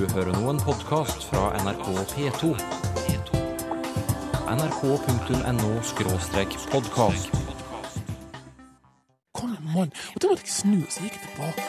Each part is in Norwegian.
Du hører nå en podkast fra NRK P2. nrk.no-podkast. Kom mann. Og da måtte jeg snu, så jeg gikk tilbake.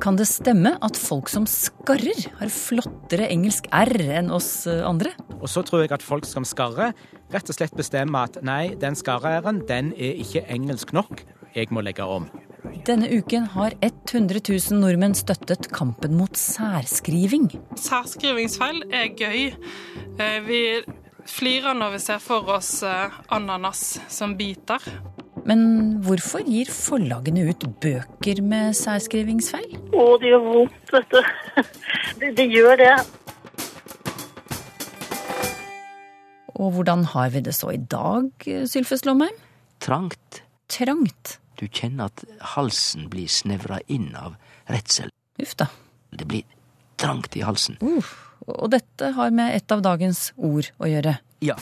Kan det stemme at folk som skarrer, har flottere engelsk R enn oss eh, andre? Og så tror jeg at folk som skarrer, rett og slett bestemmer at nei, den skarre-r-en, den er ikke engelsk nok. Jeg må legge om. Denne uken har 100 000 nordmenn støttet kampen mot særskriving. Særskrivingsfeil er gøy. Eh, Vi flirer når vi ser for oss eh, ananas som biter. Men hvorfor gir forlagene ut bøker med særskrivingsfeil? Å, det gjør vondt, vet du. Det, det gjør det. Og hvordan har vi det så i dag, Sylfest Lomheim? Trangt. Trangt. Du kjenner at halsen blir snevra inn av redsel. Uff da. Det blir trangt i halsen. Uff. Og dette har med et av dagens ord å gjøre. Ja,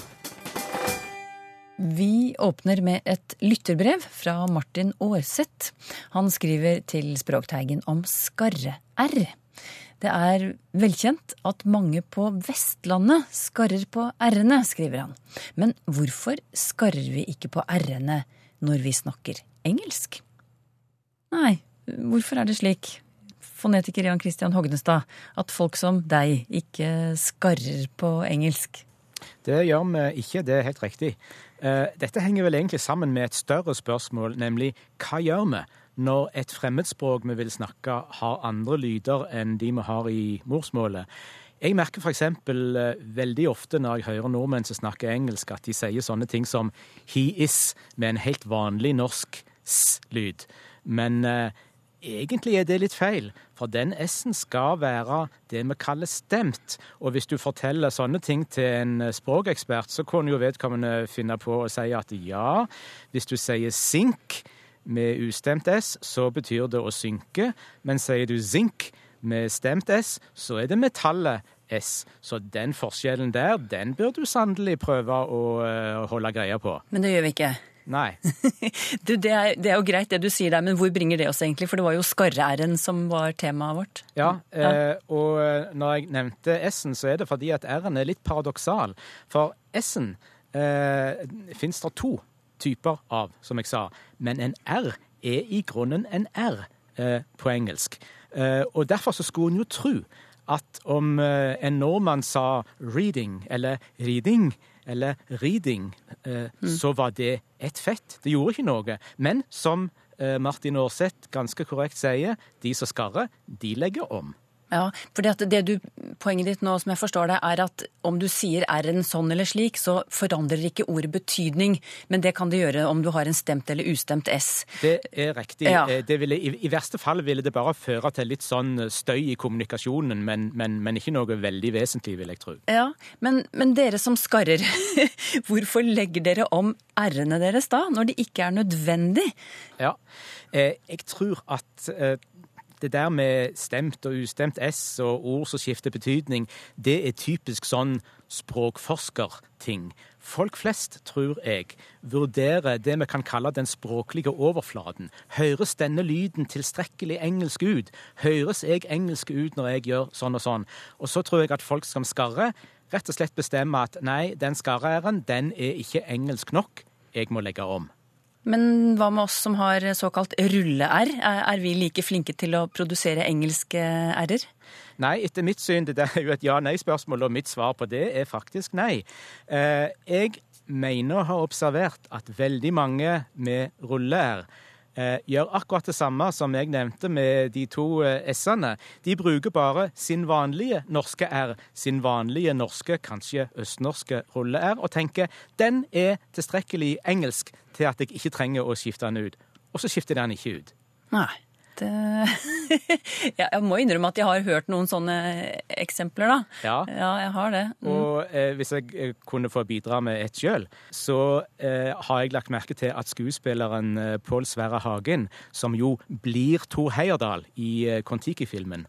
Vi åpner med et lytterbrev fra Martin Aarseth. Han skriver til Språkteigen om skarre-r. Det er velkjent at mange på Vestlandet skarrer på r-ene, skriver han. Men hvorfor skarrer vi ikke på r-ene når vi snakker engelsk? Nei, hvorfor er det slik, fonetiker Jan Christian Hognestad, at folk som deg ikke skarrer på engelsk? Det gjør vi ikke, det er helt riktig. Eh, Dette henger vel egentlig sammen med et større spørsmål, nemlig hva gjør vi når et fremmedspråk vi vil snakke har andre lyder enn de vi har i morsmålet? Jeg merker f.eks. veldig ofte når jeg hører nordmenn som snakker engelsk, at de sier sånne ting som 'he is' med en helt vanlig norsk s-lyd. Men eh, egentlig er det litt feil, for den s-en skal være det vi kaller stemt. Og hvis du forteller sånne ting til en eh, språkekspert, så kunne jo vedkommende finne på å si at ja, hvis du sier sink med ustemt s, så betyr det å synke, men sier du zink med stemt s, så er det metallet s. Så den forskjellen der, den bør du sannelig prøve å eh, holde greia på. Men det gjør vi ikke. Nei. Du, det, er, det er jo greit det du sier der, men hvor bringer det oss egentlig? For det var jo skarre-r-en som var temaet vårt. Ja, eh, og når jeg nevnte S-en, så er det fordi at R-en er litt paradoksal. For S-en eh, fins det to typer av, som jeg sa. Men en R er i grunnen en R eh, på engelsk. Eh, og derfor så skulle en jo tro at om eh, en nordmann sa reading eller reading eller reading, eh, så var det et fett. Det gjorde ikke noe. Men som eh, Martin Aarseth ganske korrekt sier, de som skarrer, de legger om. Ja, for det, at det du, Poenget ditt nå, som jeg forstår det, er at om du sier r-en sånn eller slik, så forandrer ikke ordet betydning. Men det kan det gjøre om du har en stemt eller ustemt s. Det er riktig. Ja. Eh, Det ville, i, I verste fall ville det bare føre til litt sånn støy i kommunikasjonen, men, men, men ikke noe veldig vesentlig, vil jeg tro. Ja, men, men dere som skarrer, hvorfor legger dere om r-ene deres da, når det ikke er nødvendig? Ja. Eh, jeg tror at eh, det der med stemt og ustemt S og ord som skifter betydning, det er typisk sånn språkforskerting. Folk flest, tror jeg, vurderer det vi kan kalle den språklige overflaten. Høres denne lyden tilstrekkelig engelsk ut? Høres jeg engelsk ut når jeg gjør sånn og sånn? Og så tror jeg at folk som skarrer, rett og slett bestemmer at nei, den skarre-r-en, den er ikke engelsk nok. Jeg må legge om. Men hva med oss som har såkalt rulle-r? Er, vi like flinke til å produsere engelske r-er? Nei, etter mitt syn, det er jo et ja-nei-spørsmål, og mitt svar på det er faktisk nei. Eh, jeg mener å ha observert at veldig mange med rulle-r gjør akkurat det samme som jeg nevnte med de to eh, s-ene. De bruker bare sin vanlige norske r, sin vanlige norske, kanskje østnorske rulle-r, og tenker den er tilstrekkelig engelsk til at jeg ikke trenger å skifte den ut. Og så skifter den ikke ut. Nei. Det... Ja, jeg må innrømme at jeg har hørt noen sånne eksempler, da. Ja. Ja, jeg har det. Mm. Og eh, hvis jeg eh, kunne få bidra med et sjøl, så eh, har jeg lagt merke til at skuespilleren eh, Pål Sverre Hagen, som jo blir Tor Heyerdahl i eh, Kon-Tiki-filmen,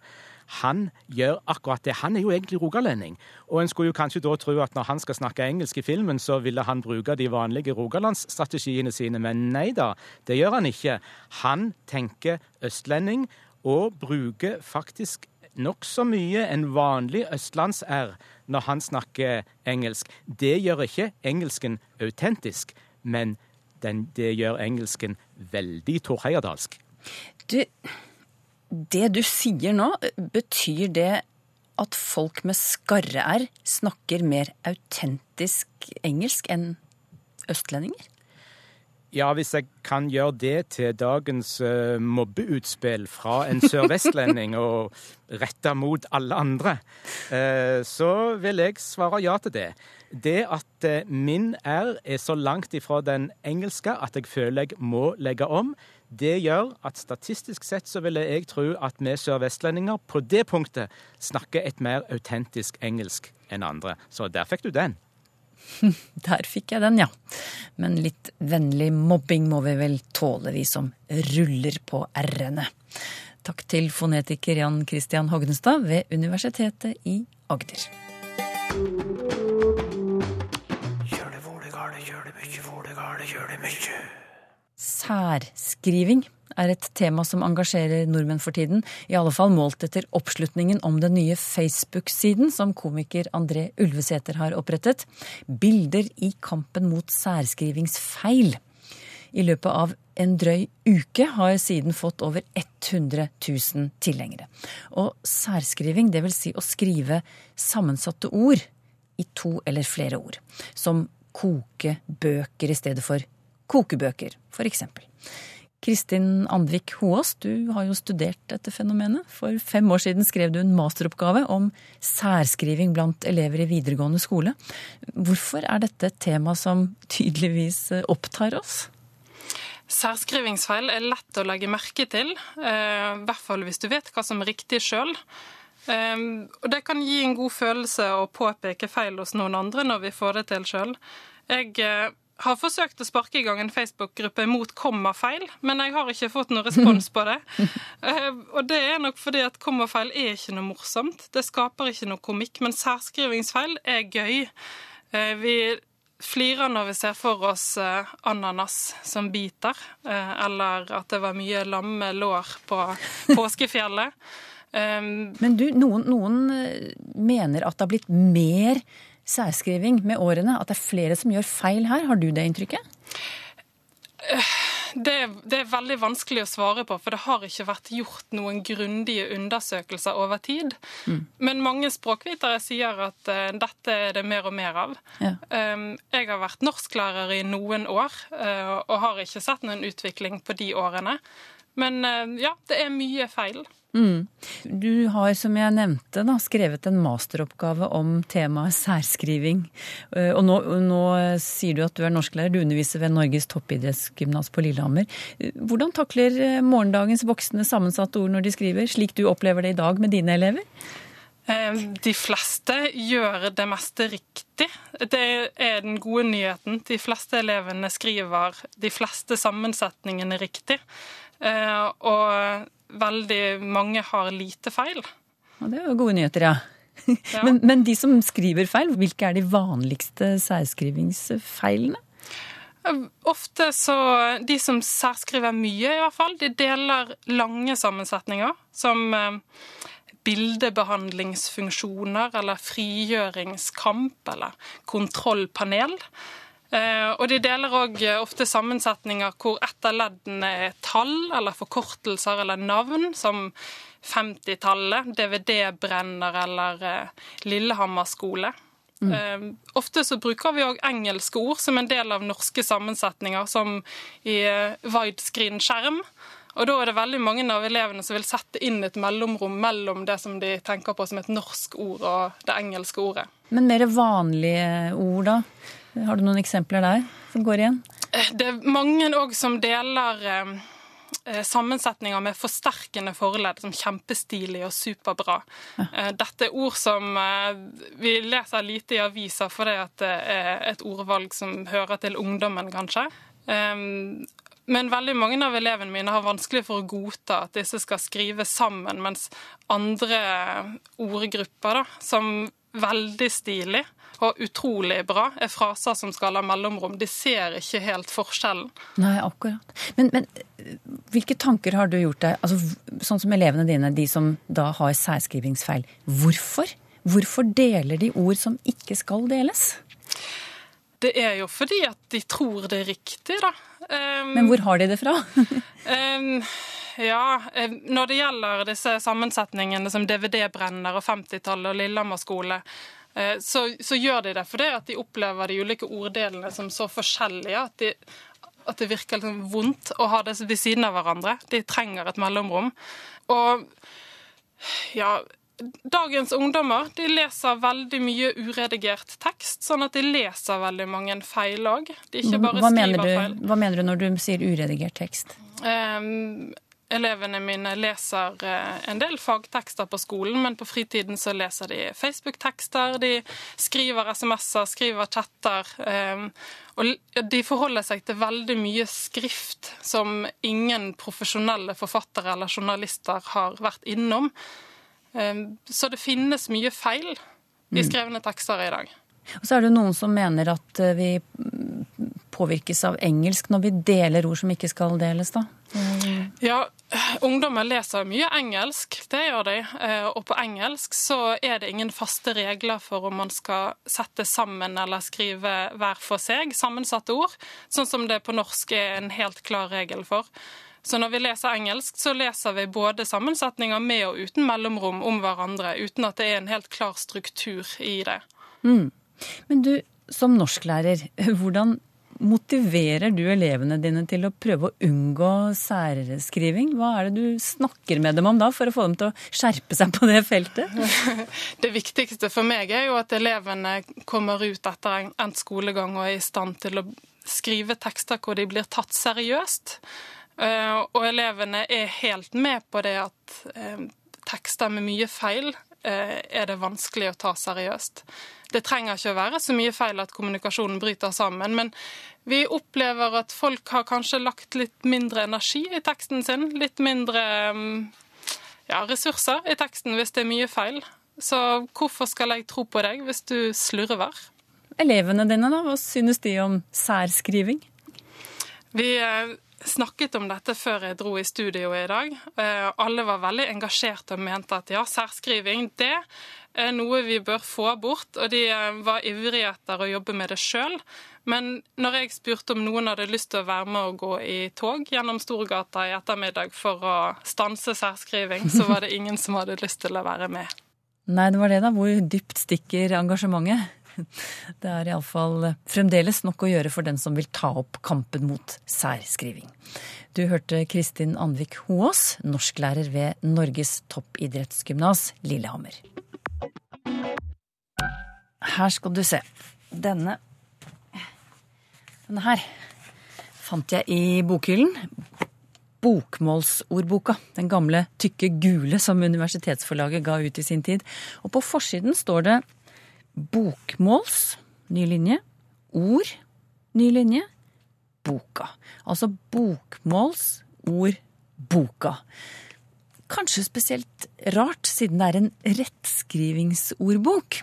han gjør akkurat det. Han er jo egentlig rogalending. Og en skulle jo kanskje da tro at når han skal snakke engelsk i filmen, så ville han bruke de vanlige rogalandsstrategiene sine, men nei da, det gjør han ikke. Han tenker østlending og bruker faktisk nokså mye en vanlig østlands-r når han snakker engelsk. Det gjør ikke engelsken autentisk, men den, det gjør engelsken veldig Tor Heyerdalsk. Du, det du sier nå, betyr det at folk med skarre-r snakker mer autentisk engelsk enn østlendinger? Ja, hvis jeg kan gjøre det til dagens uh, mobbeutspill fra en sørvestlending og retta mot alle andre, uh, så vil jeg svare ja til det. Det at uh, min R er så langt ifra den engelske at jeg føler jeg må legge om, det gjør at statistisk sett så vil jeg tro at vi sørvestlendinger på det punktet snakker et mer autentisk engelsk enn andre. Så der fikk du den. Der fikk jeg den, ja. Men litt vennlig mobbing må vi vel tåle, vi som ruller på r-ene. Takk til fonetiker Jan Christian Hognestad ved Universitetet i Agder. Særskriving er et tema som engasjerer nordmenn for tiden. I alle fall målt etter oppslutningen om den nye Facebook-siden som komiker André Ulvesæter har opprettet. Bilder i kampen mot særskrivingsfeil. I løpet av en drøy uke har siden fått over 100 000 tilhengere. Og særskriving, vil si å skrive sammensatte ord i to eller flere ord. Som koke bøker i stedet for kokebøker, eksempel. Kristin Andvik Hoaas, du har jo studert dette fenomenet. For fem år siden skrev du en masteroppgave om særskriving blant elever i videregående skole. Hvorfor er dette et tema som tydeligvis opptar oss? Særskrivingsfeil er lett å legge merke til, eh, i hvert fall hvis du vet hva som er riktig sjøl. Og det kan gi en god følelse å påpeke feil hos noen andre når vi får det til sjøl. Jeg eh, har forsøkt å sparke i gang en Facebook-gruppe mot kommafeil, men jeg har ikke fått noen respons på det. Eh, og det er nok fordi at kommafeil er ikke noe morsomt. Det skaper ikke noe komikk, men særskrivingsfeil er gøy. Eh, vi flirer når vi ser for oss eh, ananas som biter, eller at det var mye lamme lår på påskefjellet. Men du, noen, noen mener at det har blitt mer særskriving med årene? At det er flere som gjør feil her? Har du det inntrykket? Det, det, er veldig vanskelig å svare på, for det har ikke vært gjort noen grundige undersøkelser over tid. Mm. Men mange språkvitere sier at uh, dette er det mer og mer av. Ja. Um, jeg har vært norsklærer i noen år uh, og har ikke sett noen utvikling på de årene. Men uh, ja, det er mye feil. Mm. Du har, som jeg nevnte, da, skrevet en masteroppgave om temaet særskriving. Eh, og nå, nå sier du at du er norsklærer, du underviser ved Norges toppidrettsgymnas på Lillehammer. Hvordan takler eh, morgendagens voksne sammensatte ord når de skriver, slik du opplever det i dag med dine elever? Eh, de fleste gjør det meste riktig. Det er den gode nyheten. De fleste elevene skriver de fleste sammensetningene riktig. Og veldig mange har lite feil. Og det er jo gode nyheter, ja. ja. Men, men, de som skriver feil, hvilke er de vanligste særskrivingsfeilene? Ofte så De som særskriver mye, i hvert fall, de deler lange sammensetninger. Som eh, bildebehandlingsfunksjoner eller frigjøringskamp eller kontrollpanel. Eh, og de deler òg eh, ofte sammensetninger hvor ett av leddene er tall eller forkortelser eller navn, som 50-tallet, DVD-brenner eller eh, Lillehammer skole. Mm. ofte så bruker vi òg engelske ord som en del av norske sammensetninger, som i widescreen-skjerm. Og da er det veldig mange av elevene som vil sette inn et mellomrom mellom det som de tenker på som et norsk ord og det engelske ordet. Men mer vanlige ord, da? Har du noen eksempler der som går igjen? Det er mange òg som deler eh, eh, sammensetninger med forsterkende forledd som kjempestilig og superbra. Ja. Eh, dette er ord som vi leser lite i aviser fordi det er et ordvalg som hører til ungdommen, kanskje. Men veldig mange av elevene mine har vanskelig for å godta at disse skal skrive sammen, mens andre ordgrupper, da, som veldig stilig og utrolig bra, er fraser som skal ha mellomrom. De ser ikke helt forskjellen. Nei, akkurat. Men, men hvilke tanker har du gjort deg, altså, sånn som elevene dine, de som da har særskrivingsfeil. Hvorfor? Hvorfor deler de ord som ikke skal deles? Det er jo fordi at de tror det er riktig, da. Um, Men hvor har de det fra? um, ja, når det gjelder disse sammensetningene som DVD-brenner og 50-tallet og Lillehammer skole, så, så, gjør de det fordi at de opplever de ulike orddelene som så forskjellige at, de, at det virker liksom vondt å ha det ved siden av hverandre. De trenger et mellomrom. Og ja, Dagens ungdommer de leser veldig mye uredigert tekst, sånn at de leser veldig mange feil òg. Bare hva mener. Du, hva mener du når du sier uredigert tekst? Um, elevene mine leser uh, en del fagtekster på skolen, men på fritiden så leser de Facebook-tekster, de skriver SMS-er, skriver chatter. Um, og de forholder seg til veldig mye skrift som ingen profesjonelle forfattere eller journalister har vært innom. Ehm, så det finnes mye feil i skrevne tekster i dag. Og så er det noen som mener at eh, vi påvirkes av engelsk når vi deler ord som ikke skal deles, da? Ja, ungdommer leser mye engelsk, det gjør de. Eh, og på engelsk så er det ingen faste regler for om man skal sette sammen eller skrive hver for seg sammensatte ord, sånn som det på norsk er en helt klar regel for. Så når vi leser engelsk, så leser vi både sammensetninger med og uten mellomrom om hverandre, uten at det er en helt klar struktur i det. Mm. Men du, som norsklærer, hvordan motiverer du elevene dine til å prøve å unngå særskriving? Hva er det du snakker med dem om da, for å få dem til å skjerpe seg på det feltet? Det viktigste for meg er jo at elevene kommer ut etter endt skolegang og er i stand til å skrive tekster hvor de blir tatt seriøst. Eh, og elevene er helt med på det at eh, tekster med mye feil er det vanskelig å ta seriøst. Det trenger ikke å være så mye feil at kommunikasjonen bryter sammen, men vi opplever at folk har kanskje lagt litt mindre energi i teksten sin, litt mindre ja, ressurser i teksten hvis det er mye feil. Så hvorfor skal jeg tro på deg hvis du slurver? Elevene dine, da, hva synes de om særskriving? Vi snakket om dette før jeg dro i studio i dag. Alle var veldig engasjerte og mente at ja, særskriving det er noe vi bør få bort. Og de var ivrige etter å jobbe med det sjøl. Men når jeg spurte om noen hadde lyst til å være med og gå i tog gjennom Storgata i ettermiddag for å stanse særskriving, så var det ingen som hadde lyst til å være med. Nei, det var det, da. Hvor dypt stikker engasjementet? Det er iallfall fremdeles nok å gjøre for den som vil ta opp kampen mot særskriving. Du hørte Kristin Anvik Hoaas, norsklærer ved Norges toppidrettsgymnas Lillehammer. Her skal du se. Denne Denne her fant jeg i bokhyllen. Bokmålsordboka. Den gamle tykke gule som universitetsforlaget ga ut i sin tid. Og på forsiden står det bokmåls, ny linje, ord, ny linje, boka. Altså bokmåls, ord, boka. Kanskje spesielt rart, siden det er en rettskrivingsordbok.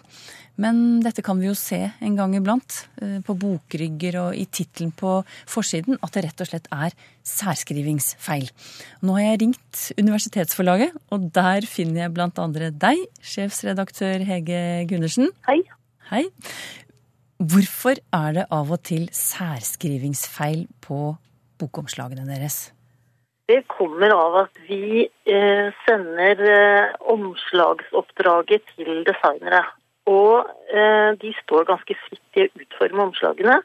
Men dette kan vi jo se en gang iblant, på bokrygger og i tittelen på forsiden, at det rett og slett er særskrivingsfeil. Nå har jeg ringt Universitetsforlaget, og der finner jeg andre deg, sjefsredaktør Hege Gundersen. Hei. Hei. Hvorfor er det av og til særskrivingsfeil på bokomslagene deres? Det kommer av at vi eh, sender eh, omslagsoppdraget til designere. Og eh, de står ganske fritt i å utforme omslagene.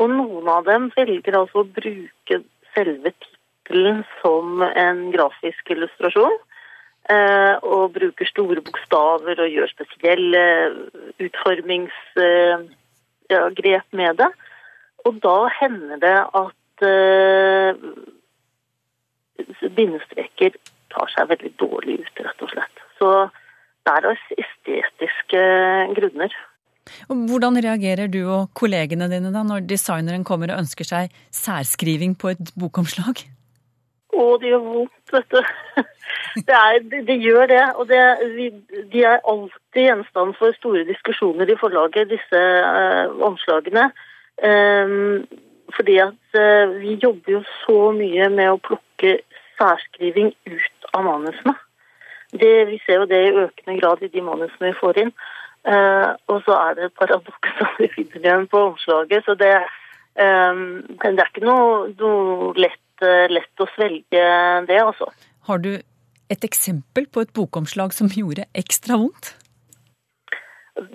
Og noen av dem velger altså å bruke selve tittelen som en grafisk illustrasjon. Eh, og bruker store bokstaver og gjør spesielle utformingsgrep ja, med det. Og da hender det at eh, bindestreker tar seg veldig dårlig ut, rett og slett. Så det er av estetiske grunner. Hvordan reagerer du og kollegene dine da når designeren kommer og ønsker seg særskriving på et bokomslag? Å, det gjør vondt, vet du. Det, er, det, gjør det. Og det, vi, de er alltid gjenstand for store diskusjoner i forlaget, disse eh, omslagene. Um, fordi at eh, vi jobber jo så mye med å plukke særskriving ut av manusene. Det, vi ser jo det i økende grad i de manusene vi får inn. Uh, og så er det et paradoks som vi finner igjen på omslaget. Så det, um, det er ikke noe, noe lett, uh, lett å svelge det, altså. Har du et eksempel på et bokomslag som gjorde ekstra vondt?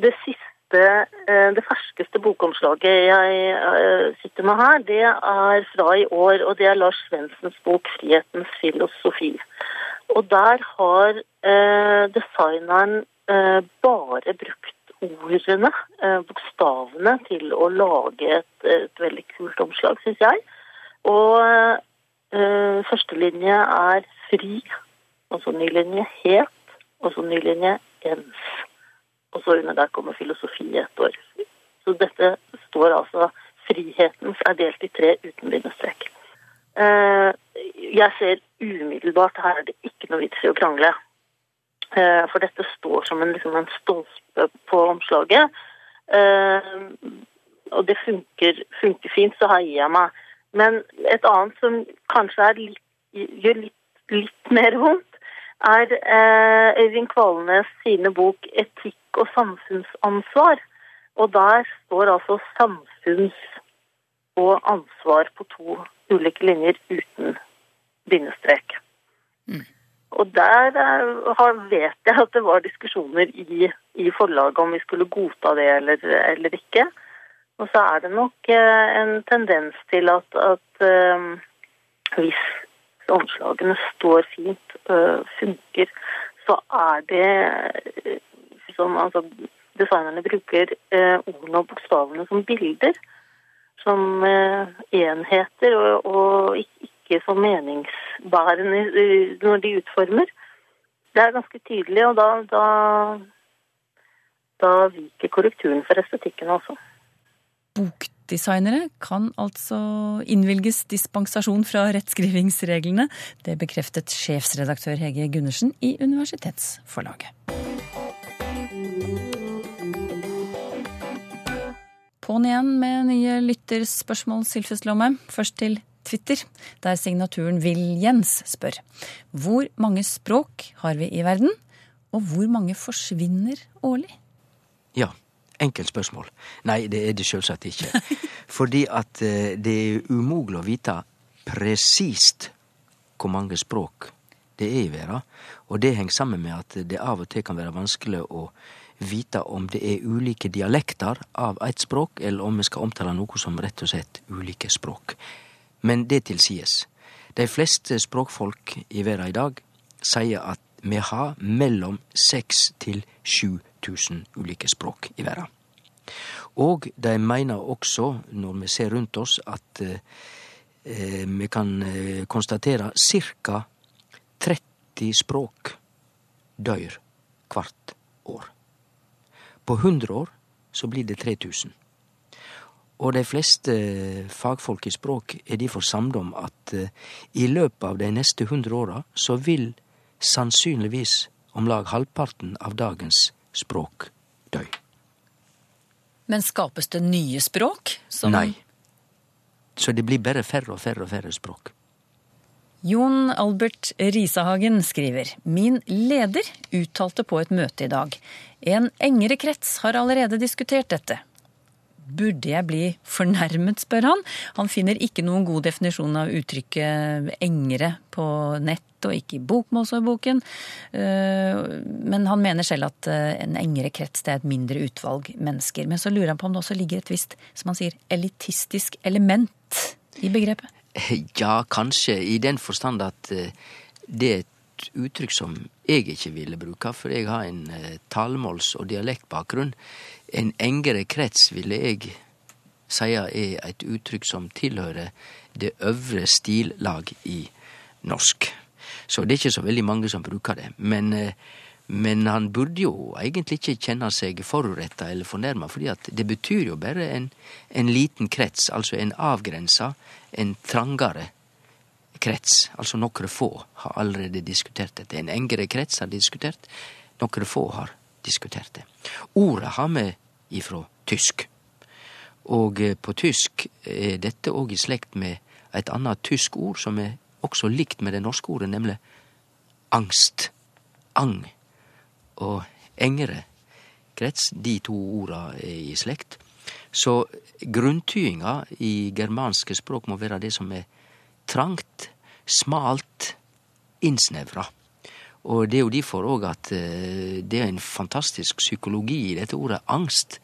Det siste, uh, det ferskeste bokomslaget jeg sitter med her, det er fra i år, og det er Lars Svendsens bok 'Frihetens filosofi'. Og der har eh, designeren eh, bare brukt ordene, eh, bokstavene, til å lage et, et veldig kult omslag, syns jeg. Og eh, førstelinje er 'fri', og så ny linje 'het', og så ny linje 'ens'. Og så under der kommer filosofi et år. Så dette står altså Frihetens er delt i tre uten bindestrek. Eh, jeg ser umiddelbart her er det ikke noe vits i å krangle. Eh, for dette står som en, liksom en stolpe på omslaget. Eh, og det funker, funker fint, så heier jeg meg. Men et annet som kanskje litt, gjør litt, litt mer vondt, er eh, Øyvind Kvalnes sine bok 'Etikk og samfunnsansvar'. Og der står altså samfunns- og ansvar på to ulike linjer uten bindestrek. Og der er, har, vet jeg at det var diskusjoner i, i forlaget om vi skulle godta det eller, eller ikke. Og så er det nok eh, en tendens til at, at um, hvis omslagene står fint, uh, funker, så er det som altså Designerne bruker uh, ordene og bokstavene som bilder. Som øh, enheter, og, og ikke, som meningsbærende når de utformer. Det er ganske tydelig, og da, da, da viker korrekturen for estetikken også. Bokdesignere kan altså innvilges dispensasjon fra rettskrivingsreglene. Det bekreftet sjefsredaktør Hege Gundersen i Universitetsforlaget. På'n igjen med nye lytterspørsmål, Sylfes Lomme. Først til Twitter, der signaturen Vil-Jens spør. Hvor mange språk har vi i verden, og hvor mange forsvinner årlig? Ja, enkelt spørsmål. Nei, det er det sjølsagt ikke. Fordi at eh, det er umogleg å vite presist hvor mange språk det er i verda. Og det henger sammen med at det av og til kan være vanskelig å vite om det er ulike dialekter av eit språk, eller om vi skal omtale noe som rett og slett ulike språk. Men det tilsies. Dei De fleste språkfolk i verda i dag sier at vi har mellom 6000 til 7000 ulike språk i verda. Og de mener også, når vi ser rundt oss, at eh, vi kan eh, konstatere ca. 30 språk dør hvert. På 100 år så blir det 3000. Og de fleste fagfolk i språk er derfor samde om at eh, i løpet av de neste 100 åra så vil sannsynligvis om lag halvparten av dagens språk dø. Men skapes det nye språk? Som Nei. Så det blir bare færre og færre og færre språk. Jon Albert Risahagen skriver Min leder uttalte på et møte i dag En engere krets har allerede diskutert dette. Burde jeg bli fornærmet, spør han. Han finner ikke noen god definisjon av uttrykket engere på nett og ikke i bokmålsordboken. Eh, Men han mener selv at eh, en engere krets det er et mindre utvalg mennesker. Men så lurer han på om det også ligger et visst, som han sier, elitistisk element i begrepet. Ja, kanskje i den forstand at eh, det er et uttrykk som jeg ikke ville bruke, for jeg har en talmåls- talemåls- og dialektbakgrunn. En engere krets ville jeg si er et uttrykk som tilhører det øvre stillag i norsk. Så det er ikke så veldig mange som bruker det. Men eh, Men han burde jo egentlig ikke kjenne seg foruretta eller fornærma, fordi at det betyr jo bare en, en liten krets, altså en avgrensa, en trangere krets. Altså nokre få har allerede diskutert dette. En engere krets har diskutert, nokre få har diskutert det. Ordet har vi ifra tysk. Og eh, på tysk er dette òg i slekt med et annet tysk ord som er også likt med det norske ordet, nemlig angst. Ang og engere krets, de to orda er i slekt. Så grunntydinga i germanske språk må være det som er trangt, smalt, innsnevra. Og det er jo derfor òg at eh, det er en fantastisk psykologi i dette ordet angst.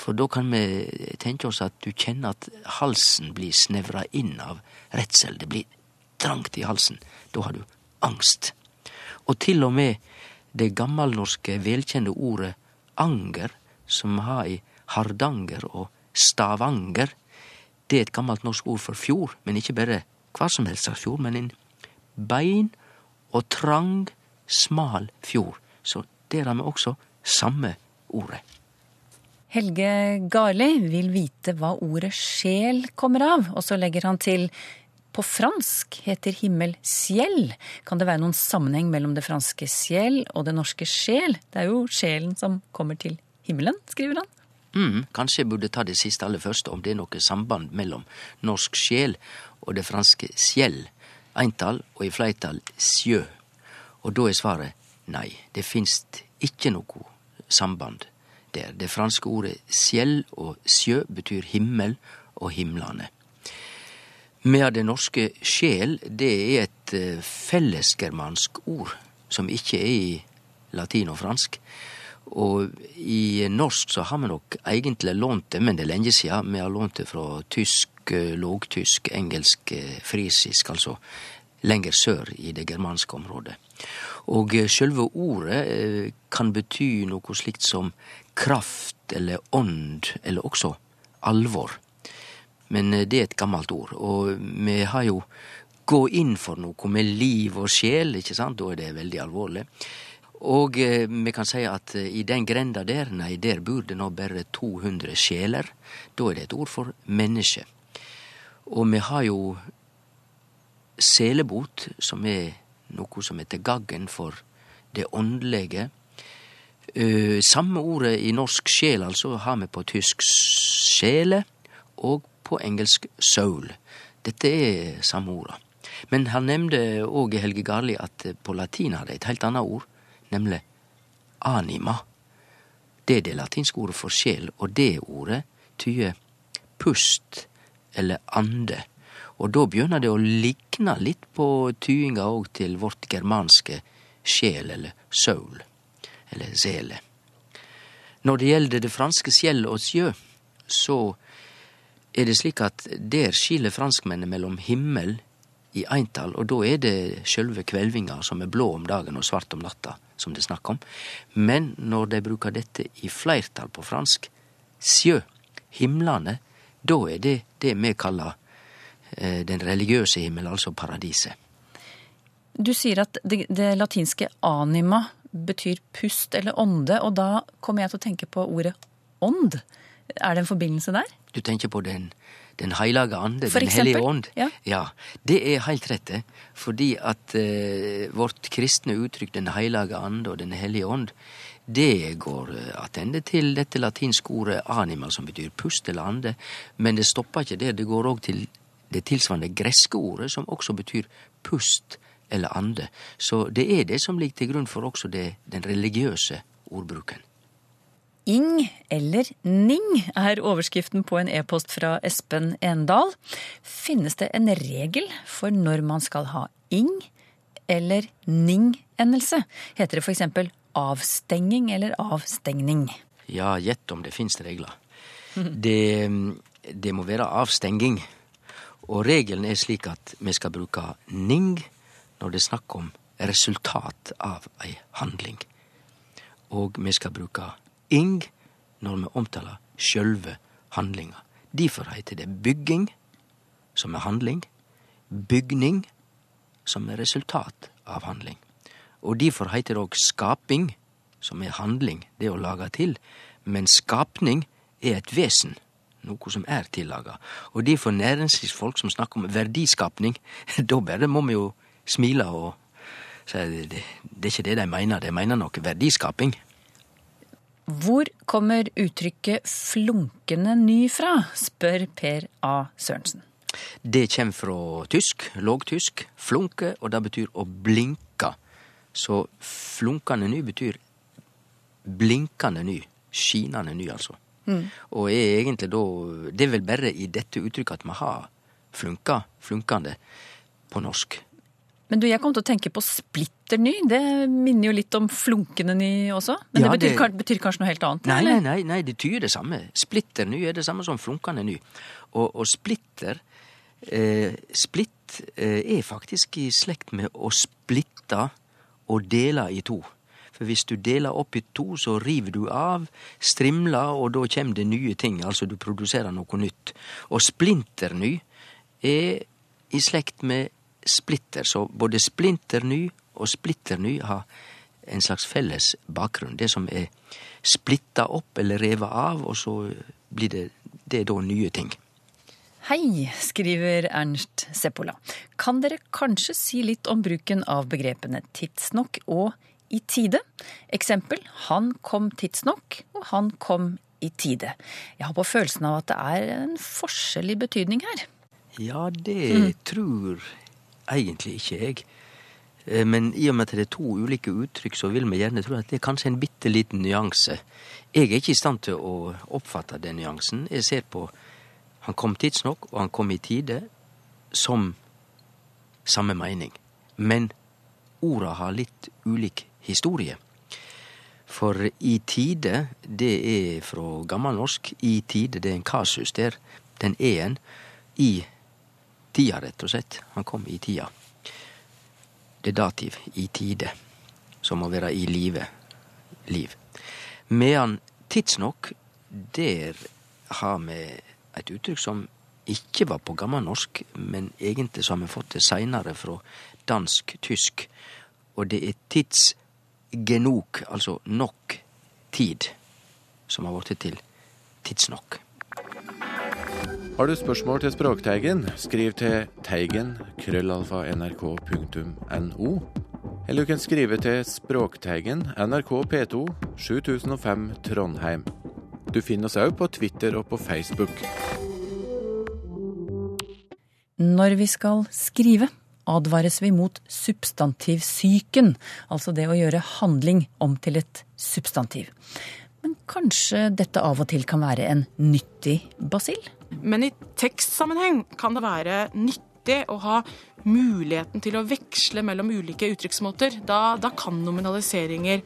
For da kan vi tenke oss at du kjenner at halsen blir snevra inn av redsel. Det blir trangt i halsen. Da har du angst. Og til og med det gammelnorske velkjente ordet anger, som vi har i Hardanger og Stavanger, det er et gammelt norsk ord for fjord, men ikke bare hva som helst slags fjord, men en bein og trang, smal fjord. Så der har vi også samme ordet. Helge Garli vil vite hva ordet sjel kommer av, og så legger han til på fransk heter himmel ciel. Kan det være noen sammenheng mellom det franske ciel og det norske sjel? Det er jo sjelen som kommer til himmelen, skriver han. Mm, kanskje jeg burde ta det siste aller først, om det er noe samband mellom norsk sjel og det franske ciel. Eintall og i fleitall sjø. Og da er svaret nei. Det finst ikke noe samband der. Det franske ordet ciel og sjø betyr himmel og himlane. Medan det norske sjel, det er et eh, fellesgermansk ord som ikke er i latin og fransk. Og i norsk så har vi nok egentlig lånt det, men det er lenge siden. Vi har lånt det fra tysk, eh, lågtysk, engelsk, eh, frisisk, altså lenger sør i det germanske området. Og sjølve ordet kan bety noe slikt som kraft eller ånd, eller også alvor. Men det er et gammelt ord, og vi har jo gå inn for noe med liv og sjel, ikke sant, da er det veldig alvorlig. Og eh, vi kan si at eh, i den grenda der, nei, der bor det nå bare 200 sjeler. Da er det et ord for menneske. Og vi har jo selebot, som er noe som heter gaggen for det åndelige. Eh, samme ordet i norsk sjel, altså, har vi på tysk sjele og på engelsk soul. Dette er samme orda. Men han nevnte òg Helge Garli at på latin har det et helt annet ord, nemlig anima. Det er det latinske ordet for sjel, og det ordet tyder pust eller ande. Og da begynner det å likne litt på tyinga òg til vårt germanske sjel eller soul, eller sele. Når det gjelder det franske sjel og sjø, så er det slik at der skiller franskmennene mellom himmel i eintall, og da er det sjølve kvelvinga som er blå om dagen og svart om natta, som det er snakk om. Men når de bruker dette i flertall på fransk, sjø, himlane, da er det det vi kaller eh, den religiøse himmel, altså paradiset. Du sier at det, det latinske anima betyr pust eller ånde, og da kommer jeg til å tenke på ordet ånd. Er det en forbindelse der? Du tenker på den, den heilage ande, For den hellige ånd? ja. Det er helt rett, det. Fordi at eh, vårt kristne uttrykk, den heilage ande og den hellige ånd, det går eh, attende til dette latinske ordet anima, som betyr pust eller ande. Men det stopper ikke der. Det går òg til det tilsvarende greske ordet, som også betyr pust eller ande. Så det er det som ligger til grunn for også det, den religiøse ordbruken. Ing eller ning er overskriften på en e-post fra Espen Endal. Finnes det en regel for når man skal ha ing eller ning-endelse? Heter det f.eks. avstenging eller avstengning? Ja, gjett om det finnes regler. Det, det må være avstenging. Og regelen er slik at vi skal bruke ning når det er snakk om resultat av ei handling. Og vi skal bruke ing når vi omtaler sjølve handlinga. Derfor heiter det bygging, som er handling, bygning, som er resultat av handling. Og derfor heiter det òg skaping, som er handling, det å lage til. Men skapning er et vesen, noe som er tillaga. Og derfor næringslivsfolk som snakker om verdiskapning, da bare må vi jo smile og si det, det, det er ikke det de mener, de mener noe verdiskaping. Hvor kommer uttrykket 'flunkende ny' fra, spør Per A. Sørensen. Det kommer fra tysk, lågtysk, flunke, og det betyr å blinke. Så flunkende ny betyr blinkende ny, skinende ny, altså. Og er egentlig da Det er vel bare i dette uttrykket at vi har flunka, flunkende, på norsk. Men du, jeg kom til å tenke på splitter ny. Det minner jo litt om flunkende ny også. Men Ja, det, betyr, det- betyr kanskje noe helt annet? Nei, eller? nei, nei, nei, det tyder det samme. Splitter ny er det samme som flunkende ny. Og, og splitter eh, Splitt eh, er faktisk i slekt med å splitte og dele i to. For hvis du deler opp i to, så river du av, strimler, og da kommer det nye ting. Altså du produserer noe nytt. Og splinter ny er i slekt med splitter. Så både splinter ny og splitter ny har en slags felles bakgrunn. Det som er splitta opp eller revet av, og så blir det, det da nye ting. Hei, skriver Ernst Seppola. Kan dere kanskje si litt om bruken av begrepene tidsnok og i tide? Eksempel han kom tidsnok, og han kom i tide. Jeg har på følelsen av at det er en forskjell i betydning her. Ja, det tror egentlig ikke jeg. Eh, Men i og med at det er to ulike uttrykk, så vil vi gjerne tro at det er kanskje en bitte liten nyanse. Jeg er ikke i stand til å oppfatte den nyansen. Jeg ser på han kom tidsnok, og han kom i tide, som samme mening. Men orda har litt ulik historie. For i tide, det er fra gammelnorsk. I tide, det er en kasus der. Den er en i tida, rett og slett. Han kom i tida. Det er dativ i tide, som å være i live. Liv. Medan tidsnok, der har vi et uttrykk som ikke var på gammelnorsk, men egentlig så har vi fått det seinere fra dansk-tysk. Og det er tidsgenok, altså nok tid, som har blitt til tidsnok. Har du spørsmål til Språkteigen, skriv til teigen krøllalfa nrk.no. Eller du kan skrive til Språkteigen, NRK P2, 7005 Trondheim. Du finner oss òg på Twitter og på Facebook. Når vi skal skrive, advares vi mot substantivsyken, altså det å gjøre handling om til et substantiv. Kanskje dette av og til kan være en nyttig basill? Men i tekstsammenheng kan det være nyttig å ha muligheten til å veksle mellom ulike uttrykksmåter. Da, da kan nominaliseringer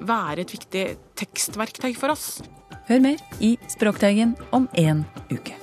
være et viktig tekstverktøy for oss. Hør mer i Språkteigen om en uke.